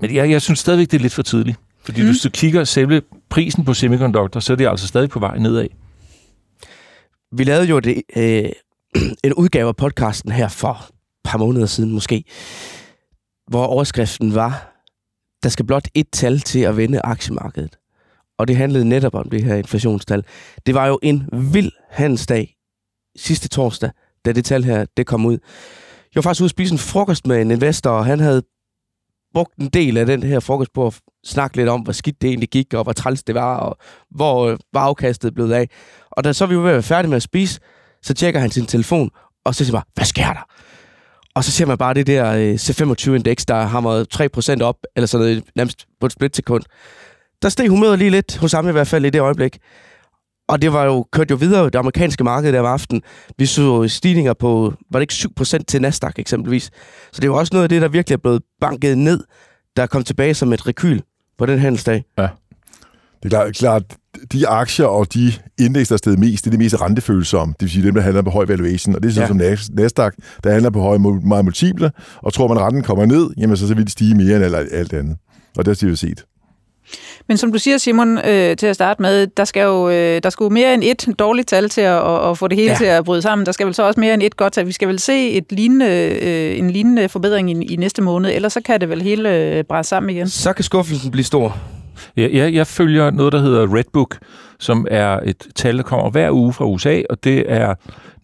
men jeg, jeg synes stadigvæk, det er lidt for tidligt. Fordi mm. hvis du kigger selve prisen på semiconductor, så er det altså stadig på vej nedad. Vi lavede jo det, øh, en udgave af podcasten her for et par måneder siden måske, hvor overskriften var, der skal blot et tal til at vende aktiemarkedet. Og det handlede netop om det her inflationstal. Det var jo en vild handelsdag sidste torsdag, da det tal her det kom ud. Jeg var faktisk ude at spise en frokost med en investor, og han havde brugt en del af den her frokost på at snakke lidt om, hvor skidt det egentlig gik, og hvor træls det var, og hvor øh, var afkastet blevet af. Og da så vi var ved at være færdige med at spise, så tjekker han sin telefon, og så siger han bare, hvad sker der? Og så ser man bare det der øh, C25-indeks, der hammer 3% op, eller sådan noget, nærmest på et splitsekund. Der steg humøret lige lidt, hos ham i hvert fald i det øjeblik. Og det var jo kørt jo videre det amerikanske marked der om aftenen. Vi så stigninger på, var det ikke 7% til Nasdaq eksempelvis. Så det var også noget af det, der virkelig er blevet banket ned, der kom tilbage som et rekyl på den handelsdag. Ja. Det er klart, klart de aktier og de indeks, der er stedet mest, det er de mest rentefølsomme. Det vil sige dem, der handler på høj valuation. Og det er sådan ja. som Nasdaq, der handler på høje meget multiple. Og tror man, at renten kommer ned, jamen så, så vil det stige mere end alt, andet. Og det har vi set. Men som du siger, Simon, øh, til at starte med, der skal jo øh, der skal jo mere end et dårligt tal til at, at, at få det hele ja. til at bryde sammen. Der skal vel så også mere end et godt tal. Vi skal vel se et lignende, øh, en lignende forbedring i, i næste måned, ellers så kan det vel hele øh, bræse sammen igen. Så kan skuffelsen blive stor. Ja, jeg, jeg følger noget, der hedder Redbook, som er et tal, der kommer hver uge fra USA, og det er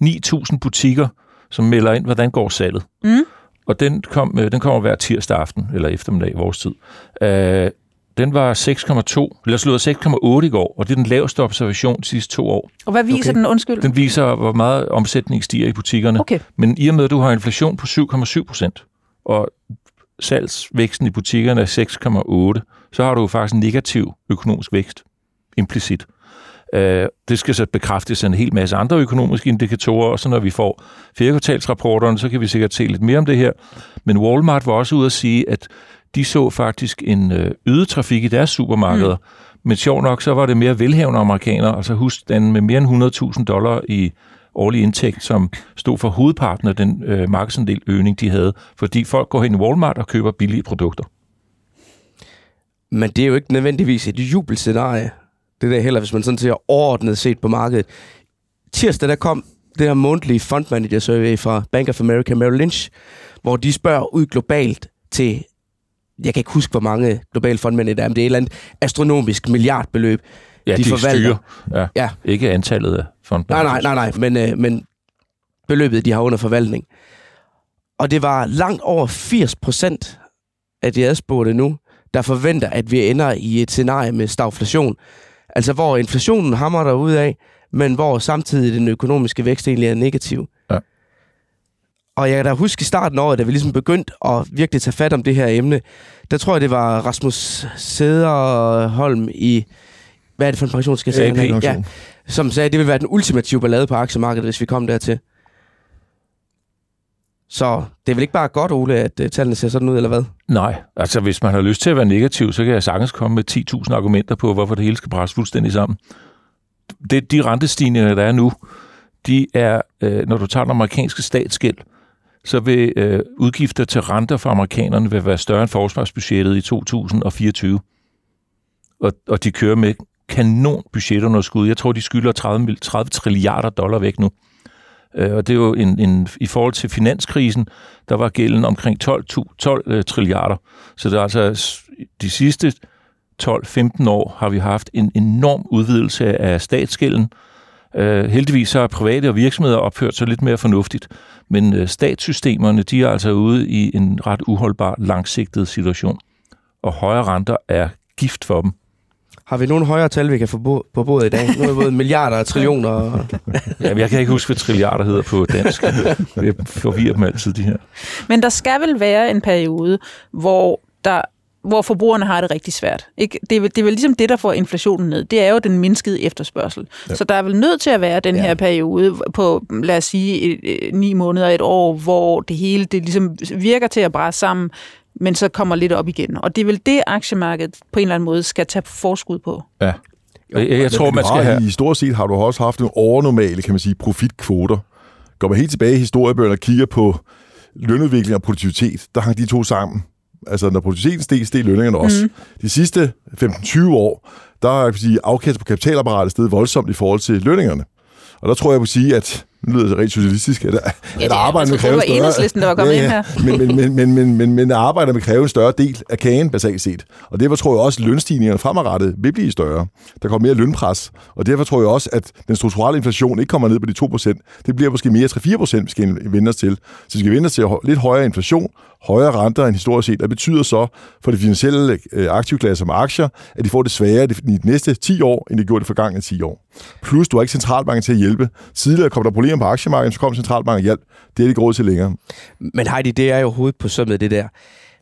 9.000 butikker, som melder ind, hvordan går salget. Mm. Og den, kom, øh, den kommer hver tirsdag aften, eller eftermiddag i vores tid. Uh, den var 6,2, eller slået 6,8 i går, og det er den laveste observation de sidste to år. Og hvad viser okay. den, undskyld? Den viser, hvor meget omsætning stiger i butikkerne. Okay. Men i og med, at du har inflation på 7,7 procent, og salgsvæksten i butikkerne er 6,8, så har du faktisk en negativ økonomisk vækst implicit. Uh, det skal så bekræftes af en hel masse andre økonomiske indikatorer, og så når vi får fjerdekvartalsrapporterne, så kan vi sikkert se lidt mere om det her. Men Walmart var også ude at sige, at de så faktisk en øh, øget trafik i deres supermarkeder, mm. men sjov nok, så var det mere velhavende amerikanere, altså husstanden med mere end 100.000 dollar i årlig indtægt, som stod for hovedparten af den øh, markedsandel øgning, de havde, fordi folk går hen i Walmart og køber billige produkter. Men det er jo ikke nødvendigvis et jubelscenarie. Det der heller, hvis man sådan ser overordnet set på markedet. Tirsdag, der kom det her månedlige fund manager survey fra Bank of America Merrill Lynch, hvor de spørger ud globalt til jeg kan ikke huske, hvor mange globale fondmænd det er, men det er et eller andet astronomisk milliardbeløb, ja, de, de forvalter. Styrer. Ja, ja. Ikke antallet af fondmænd. Nej, nej, nej, nej, men, øh, men beløbet, de har under forvaltning. Og det var langt over 80 procent af de adspurgte nu, der forventer, at vi ender i et scenarie med stagflation. Altså, hvor inflationen hammer der ud af, men hvor samtidig den økonomiske vækst egentlig er negativ. Ja. Og jeg kan da huske i starten af året, da vi ligesom begyndte at virkelig tage fat om det her emne, der tror jeg, det var Rasmus Sederholm i, hvad er det for en pensionskasse? AP. Ja, som sagde, at det ville være den ultimative ballade på aktiemarkedet, hvis vi kom dertil. Så det er vel ikke bare godt, Ole, at øh, tallene ser sådan ud, eller hvad? Nej, altså hvis man har lyst til at være negativ, så kan jeg sagtens komme med 10.000 argumenter på, hvorfor det hele skal presse fuldstændig sammen. Det, de rentestigninger, der er nu, de er, øh, når du tager den amerikanske statsgæld, så vil øh, udgifter til renter for amerikanerne vil være større end forsvarsbudgettet i 2024. Og, og de kører med kanon budgetunderskud. Jeg tror, de skylder 30, 30 trilliarder dollar væk nu. Øh, og det er jo en, en, i forhold til finanskrisen, der var gælden omkring 12, 12 øh, trilliarder. Så det er altså de sidste 12-15 år har vi haft en enorm udvidelse af statsgælden, Øh, heldigvis så private og virksomheder opført sig lidt mere fornuftigt, men øh, statssystemerne de er altså ude i en ret uholdbar langsigtet situation, og højere renter er gift for dem. Har vi nogle højere tal, vi kan få på bordet i dag? Nu er både milliarder og trillioner. ja, jeg kan ikke huske, hvad trilliarder hedder på dansk. Jeg forvirrer dem altid, de her. Men der skal vel være en periode, hvor der hvor forbrugerne har det rigtig svært. Ikke? Det, er, vel, det er vel ligesom det, der får inflationen ned. Det er jo den mindskede efterspørgsel. Ja. Så der er vel nødt til at være den ja. her periode på, lad os sige, et, et, ni måneder, et år, hvor det hele det ligesom virker til at bræse sammen, men så kommer lidt op igen. Og det er vel det, aktiemarkedet på en eller anden måde skal tage forskud på. Ja. Jeg, jeg, jeg tror, man skal have... I stort set har du også haft nogle overnormale, kan man sige, profitkvoter. Går man helt tilbage i historiebøgerne og kigger på lønudvikling og produktivitet, der hang de to sammen Altså, når produktiviteten steg, steg lønningerne også. Mm. De sidste 15-20 år, der er sige, afkast på kapitalapparatet steget voldsomt i forhold til lønningerne. Og der tror jeg, jeg vil sige, at nu lyder det rent socialistisk, at, ja, at arbejde med kræve større... Det der var kommet ja, ja, ind her. Men, men, men, men, men, men arbejder med kræve en større del af kagen, basalt set. Og derfor tror jeg også, at lønstigningerne fremadrettet vil blive større. Der kommer mere lønpres. Og derfor tror jeg også, at den strukturelle inflation ikke kommer ned på de 2%. Det bliver måske mere 3-4%, vi skal vende os til. Så vi skal vende os til lidt højere inflation, højere renter end historisk set. Det betyder så for de finansielle øh, aktivklasser med aktier, at de får det sværere i de næste 10 år, end de gjorde det forgangne 10 år. Plus, du har ikke centralbanken til at hjælpe. Tidligere kom der problemer på aktiemarkedet, så kom centralbanken og hjælp. Det er det ikke råd til længere. Men Heidi, det er jo hovedet på sømmet det der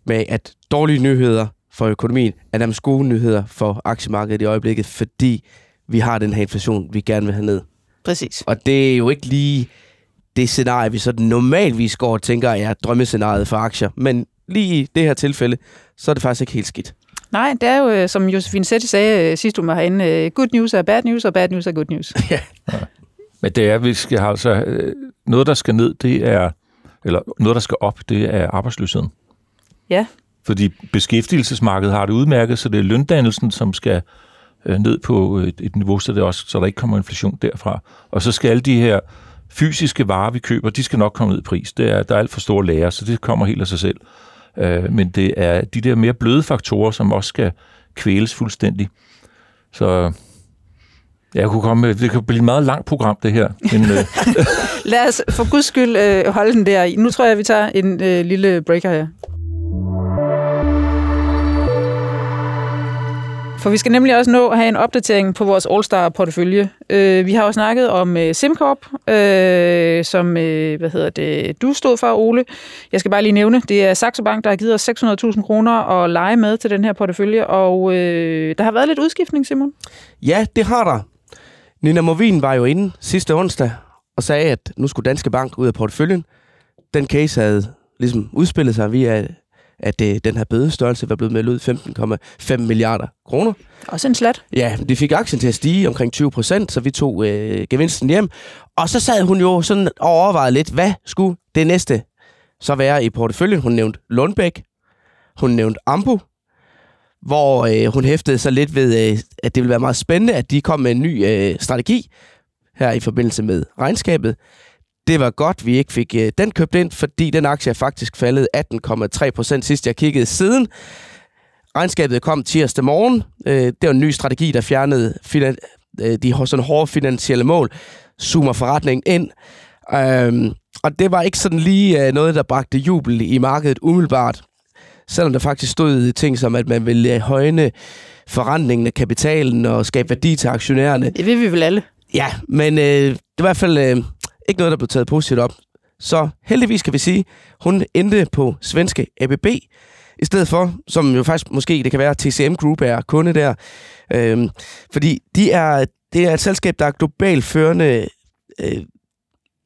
med, at dårlige nyheder for økonomien er nærmest gode nyheder for aktiemarkedet i øjeblikket, fordi vi har den her inflation, vi gerne vil have ned. Præcis. Og det er jo ikke lige det scenarie, vi så normalvis går og tænker er drømmescenariet for aktier. Men lige i det her tilfælde, så er det faktisk ikke helt skidt. Nej, det er jo, øh, som Josefine Setti sagde øh, sidst du var herinde, øh, good news er bad news, og bad news er good news. ja. Men det er, vi skal have altså, noget, der skal ned, det er, eller noget, der skal op, det er arbejdsløsheden. Ja. Fordi beskæftigelsesmarkedet har det udmærket, så det er løndannelsen, som skal øh, ned på et, et niveau, så, det også, så der ikke kommer inflation derfra. Og så skal alle de her fysiske varer, vi køber, de skal nok komme ned i pris. Det er, der er alt for store lager, så det kommer helt af sig selv. Øh, men det er de der mere bløde faktorer, som også skal kvæles fuldstændig. Så jeg kunne komme med, det kan blive et meget langt program, det her. Men, øh, Lad os for guds skyld øh, holde den der. Nu tror jeg, vi tager en øh, lille breaker her. For vi skal nemlig også nå at have en opdatering på vores All-Star-portefølje. Øh, vi har jo snakket om øh, SimCorp, øh, som øh, hvad hedder det, du stod for, Ole. Jeg skal bare lige nævne, det er Saxo Bank, der har givet os 600.000 kroner at lege med til den her portefølje, og øh, der har været lidt udskiftning, Simon. Ja, det har der. Nina Movin var jo inde sidste onsdag og sagde, at nu skulle Danske Bank ud af porteføljen. Den case havde ligesom udspillet sig via, at øh, den her bødestørrelse var blevet meldt ud 15,5 milliarder kroner. Også en slat. Ja, de fik aktien til at stige omkring 20 procent, så vi tog øh, gevinsten hjem. Og så sad hun jo sådan og overvejede lidt, hvad skulle det næste så være i porteføljen? Hun nævnte Lundbæk, hun nævnte Ambu, hvor øh, hun hæftede sig lidt ved, øh, at det ville være meget spændende, at de kom med en ny øh, strategi her i forbindelse med regnskabet. Det var godt, vi ikke fik øh, den købt ind, fordi den aktie er faktisk faldet 18,3 procent sidst jeg kiggede siden. Regnskabet kom tirsdag morgen. Øh, det var en ny strategi, der fjernede finan- øh, de sådan hårde finansielle mål, zoomer forretningen ind. Øh, og det var ikke sådan lige øh, noget, der bragte jubel i markedet umiddelbart selvom der faktisk stod ting som, at man ville højne forrentningen af kapitalen og skabe værdi til aktionærerne. Det vil vi vel alle. Ja, men øh, det er i hvert fald øh, ikke noget, der blev taget positivt op. Så heldigvis kan vi sige, hun endte på svenske ABB, i stedet for, som jo faktisk måske, det kan være, TCM Group er kunde der. Øhm, fordi de er, det er et selskab, der er globalt førende øh,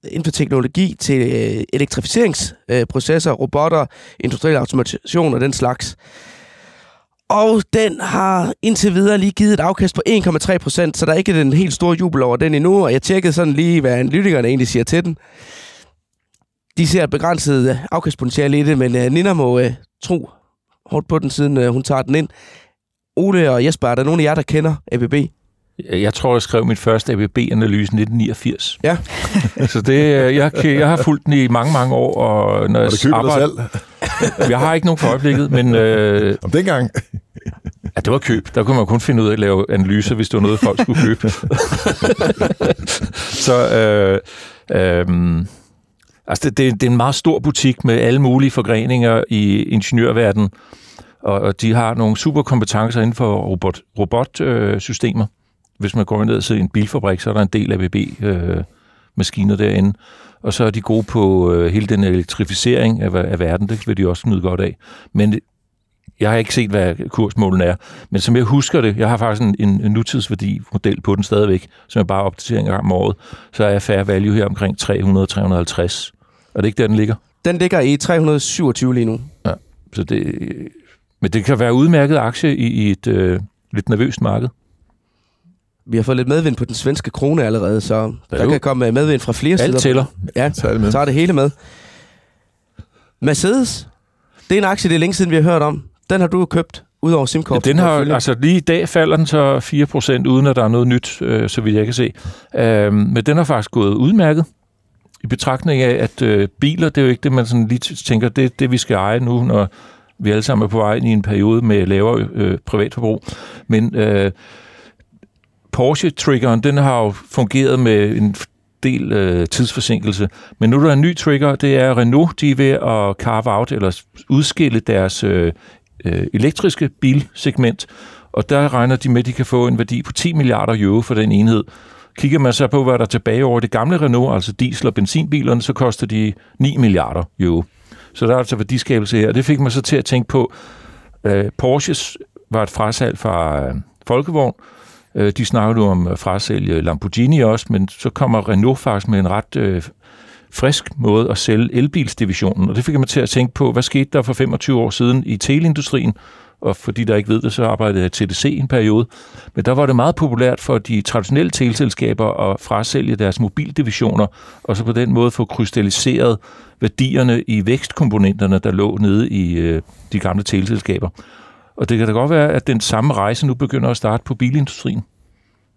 inden for teknologi til øh, elektrificeringsprocesser, øh, robotter, industriel automation og den slags. Og den har indtil videre lige givet et afkast på 1,3 procent, så der er ikke den helt store jubel over den endnu, og jeg tjekkede sådan lige, hvad analytikerne egentlig siger til den. De ser et begrænset øh, afkastpotentiale i det, men øh, Nina må uh, tro hårdt på den, siden uh, hun tager den ind. Ole og Jesper, er der nogen af jer, der kender ABB? Jeg tror, jeg skrev min første ABB-analyse i 1989. Ja. så det, jeg, jeg har fulgt den i mange, mange år. Og når Var det køb eller salg? Jeg har ikke nogen for øjeblikket, men... Øh, Om dengang? ja, det var køb. Der kunne man kun finde ud af at lave analyser, hvis det var noget, folk skulle købe. så... Øh, øh, altså, det, det er en meget stor butik med alle mulige forgreninger i ingeniørverdenen. Og, og de har nogle super kompetencer inden for robotsystemer. Robot, øh, systemer hvis man går ned til en bilfabrik, så er der en del ABB-maskiner øh, derinde. Og så er de gode på øh, hele den elektrificering af, af verden. Det vil de også nyde godt af. Men jeg har ikke set, hvad kursmålen er. Men som jeg husker det, jeg har faktisk en, en, en nutidsværdi-model på den stadigvæk, som jeg bare opdaterer en gang om året, så er fair value her omkring 300-350. Er det ikke der, den ligger? Den ligger i 327 lige nu. Ja, så det, men det kan være udmærket aktie i, i et øh, lidt nervøst marked. Vi har fået lidt medvind på den svenske krone allerede, så ja, der kan komme medvind fra flere Alt sider. tæller. Ja, Så er det med. så er det hele med. Mercedes, det er en aktie, det er længe siden, vi har hørt om. Den har du købt, udover Ja, SimCorp. den har, altså lige i dag falder den så 4%, uden at der er noget nyt, øh, så vidt jeg kan se. Øh, men den har faktisk gået udmærket i betragtning af, at øh, biler, det er jo ikke det, man sådan lige tænker, det det, vi skal eje nu, når vi alle sammen er på vej ind i en periode med lavere øh, privatforbrug. Men øh, Porsche-triggeren, den har jo fungeret med en del øh, tidsforsinkelse. Men nu er der en ny trigger, det er Renault, de er ved at carve out, eller udskille deres øh, øh, elektriske bilsegment, og der regner de med, at de kan få en værdi på 10 milliarder euro for den enhed. Kigger man så på, hvad der er tilbage over det gamle Renault, altså diesel- og benzinbilerne, så koster de 9 milliarder euro. Så der er altså værdiskabelse her. Det fik mig så til at tænke på, øh, Porsches var et frasalg fra øh, Folkevogn. Øh, de snakkede jo om at frasælge Lamborghini også, men så kommer Renault faktisk med en ret øh, frisk måde at sælge elbilsdivisionen. Og det fik mig til at tænke på, hvad skete der for 25 år siden i teleindustrien, og fordi der ikke ved det, så arbejdede jeg i TDC en periode. Men der var det meget populært for de traditionelle teleselskaber at frasælge deres mobildivisioner, og så på den måde få krystalliseret værdierne i vækstkomponenterne, der lå nede i øh, de gamle teleselskaber. Og det kan da godt være, at den samme rejse nu begynder at starte på bilindustrien.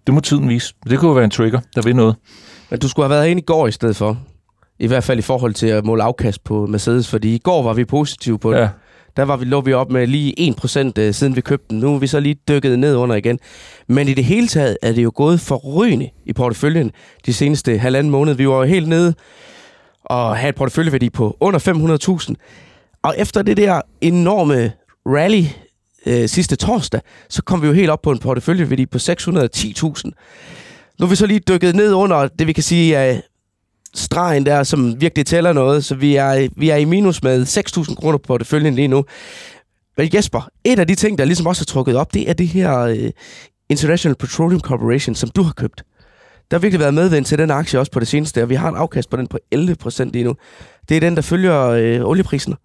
Det må tiden vise. Det kunne være en trigger, der vil noget. Men du skulle have været inde i går i stedet for. I hvert fald i forhold til at måle afkast på Mercedes, fordi i går var vi positive på det. Ja. Der var vi, lå vi op med lige 1% øh, siden vi købte den. Nu er vi så lige dykket ned under igen. Men i det hele taget er det jo gået forrygende i porteføljen de seneste halvanden måned. Vi var jo helt nede og havde et porteføljeværdi på under 500.000. Og efter det der enorme rally øh, sidste torsdag, så kom vi jo helt op på en porteføljeværdi på 610.000. Nu er vi så lige dykket ned under det, vi kan sige er stregen der, som virkelig tæller noget, så vi er, vi er i minus med 6.000 kroner på porteføljen lige nu. Men Jesper, et af de ting, der ligesom også er trukket op, det er det her øh, International Petroleum Corporation, som du har købt. Der har virkelig været medvendt til den aktie også på det seneste, og vi har en afkast på den på 11% lige nu. Det er den, der følger øh, olieprisen.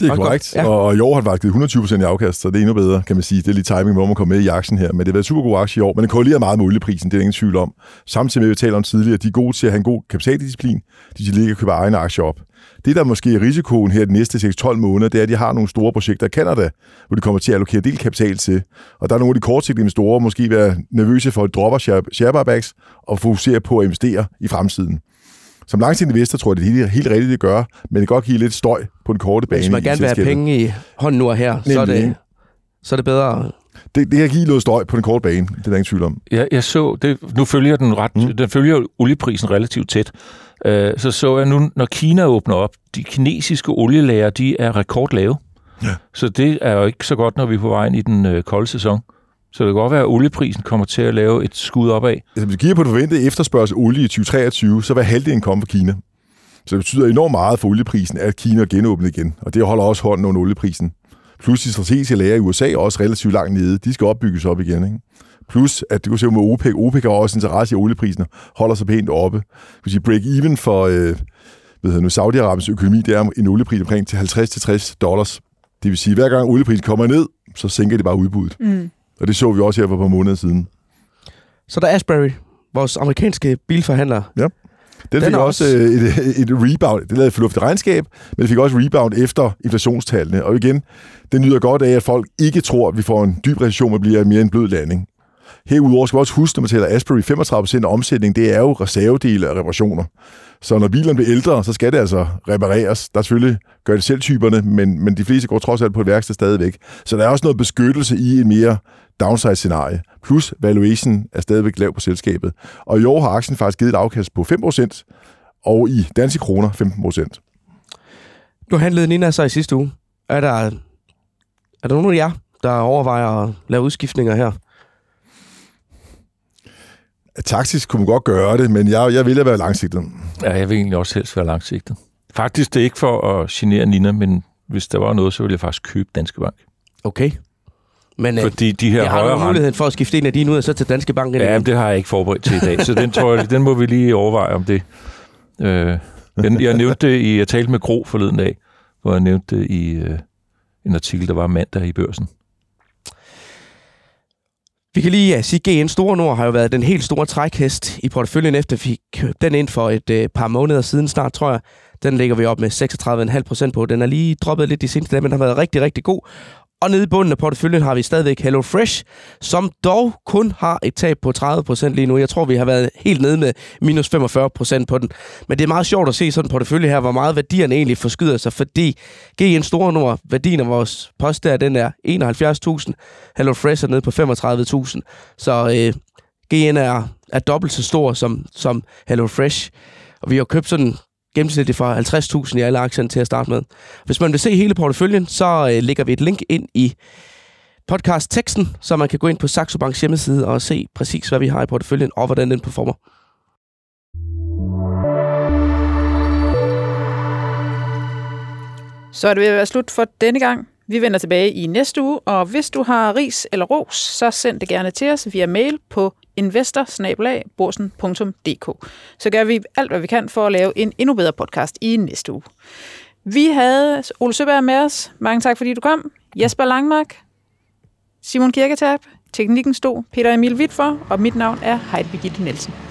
Det er korrekt, ja. og i år har det faktisk 120% i afkast, så det er endnu bedre, kan man sige. Det er lige timing, hvor man kommer med i aktien her. Men det har været super god aktie i år, men den korrelerer meget med olieprisen, det er ingen tvivl om. Samtidig med, at vi taler om tidligere, de er gode til at have en god kapitaldisciplin. De kan ligge og købe egne aktier op. Det, der måske er risikoen her de næste 6-12 måneder, det er, at de har nogle store projekter i Canada, hvor de kommer til at allokere del kapital til. Og der er nogle af de kortsigtede investorer måske være nervøse for at droppe share buybacks og fokusere på at investere i fremtiden som langsigtet investor tror jeg, det er helt, helt rigtigt, det gør, men det kan godt give lidt støj på den korte bane. Hvis man gerne vil have penge i hånden nu og her, så er, det, så er det bedre det, det kan give noget støj på den korte bane, det er der ingen tvivl om. Jeg, jeg så, det, nu følger den ret, mm. den følger olieprisen relativt tæt. Uh, så så jeg nu, når Kina åbner op, de kinesiske olielager, de er rekordlave. Ja. Så det er jo ikke så godt, når vi er på vej ind i den uh, kolde sæson. Så det kan godt være, at olieprisen kommer til at lave et skud opad. Altså, hvis vi kigger på den forventede efterspørgsel olie i 2023, så vil halvdelen komme fra Kina. Så det betyder enormt meget for olieprisen, at Kina genåbner igen. Og det holder også hånden under olieprisen. Plus de strategiske lager i USA er også relativt langt nede. De skal opbygges op igen. Ikke? Plus, at det kunne se med OPEC. OPEC har også interesse i olieprisen holder sig pænt oppe. Hvis sige, break-even for øh, ved nu, Saudi-Arabiens økonomi, det er en oliepris omkring til 50-60 dollars. Det vil sige, at hver gang olieprisen kommer ned, så sænker det bare udbuddet. Mm. Og det så vi også her for et par måneder siden. Så der er Asbury, vores amerikanske bilforhandler. Ja. Den, den fik også, også et, et rebound. Det lavede et fornuftigt regnskab, men det fik også rebound efter inflationstallene. Og igen, det nyder godt af, at folk ikke tror, at vi får en dyb recession og bliver mere en blød landing. Herudover skal vi også huske, når man taler Asbury, 35% af omsætning, det er jo reservedele af reparationer. Så når bilerne bliver ældre, så skal det altså repareres. Der er selvfølgelig gør det selv typerne, men, men de fleste går trods alt på et værksted stadigvæk. Så der er også noget beskyttelse i en mere downside-scenarie. Plus valuation er stadigvæk lav på selskabet. Og i år har aktien faktisk givet et afkast på 5%, og i danske kroner 15%. Nu handlede Nina sig i sidste uge. Er der, er der nogen af jer, der overvejer at lave udskiftninger her? Taktisk kunne man godt gøre det, men jeg, jeg vil være langsigtet. Ja, jeg vil egentlig også helst være langsigtet. Faktisk det er ikke for at genere Nina, men hvis der var noget, så ville jeg faktisk købe Danske Bank. Okay. Men, øh, Fordi de her jeg har du muligheden for at skifte en af dine ud og så til Danske Bank? Ja, det har jeg ikke forberedt til i dag, så den, tror jeg, den må vi lige overveje om det. Øh, jeg nævnte det i, jeg talte med Gro forleden dag, hvor jeg nævnte det i øh, en artikel, der var mandag i børsen. Vi kan lige ja, sige, at GN Store Nord har jo været den helt store trækhest i porteføljen, efter vi købte den ind for et øh, par måneder siden snart, tror jeg. Den ligger vi op med 36,5 procent på. Den er lige droppet lidt de seneste dage, men har været rigtig, rigtig god. Og nede i bunden af porteføljen har vi stadigvæk Hello Fresh, som dog kun har et tab på 30% lige nu. Jeg tror, vi har været helt nede med minus 45% på den. Men det er meget sjovt at se sådan en portefølje her, hvor meget værdierne egentlig forskyder sig, fordi GN Store Nord, værdien af vores post der, den er 71.000. Hello Fresh er nede på 35.000. Så øh, GN er, er dobbelt så stor som, som Hello Fresh. Og vi har købt sådan gennemsnitligt fra 50.000 i alle aktierne til at starte med. Hvis man vil se hele porteføljen, så øh, lægger vi et link ind i podcast-teksten, så man kan gå ind på Saxo Banks hjemmeside og se præcis, hvad vi har i porteføljen og hvordan den performer. Så er det ved at være slut for denne gang. Vi vender tilbage i næste uge, og hvis du har ris eller ros, så send det gerne til os via mail på investor Så gør vi alt, hvad vi kan for at lave en endnu bedre podcast i næste uge. Vi havde Ole Søberg med os. Mange tak, fordi du kom. Jesper Langmark, Simon Kirketab, teknikken stod Peter Emil Witt for, og mit navn er Heidi Birgitte Nielsen.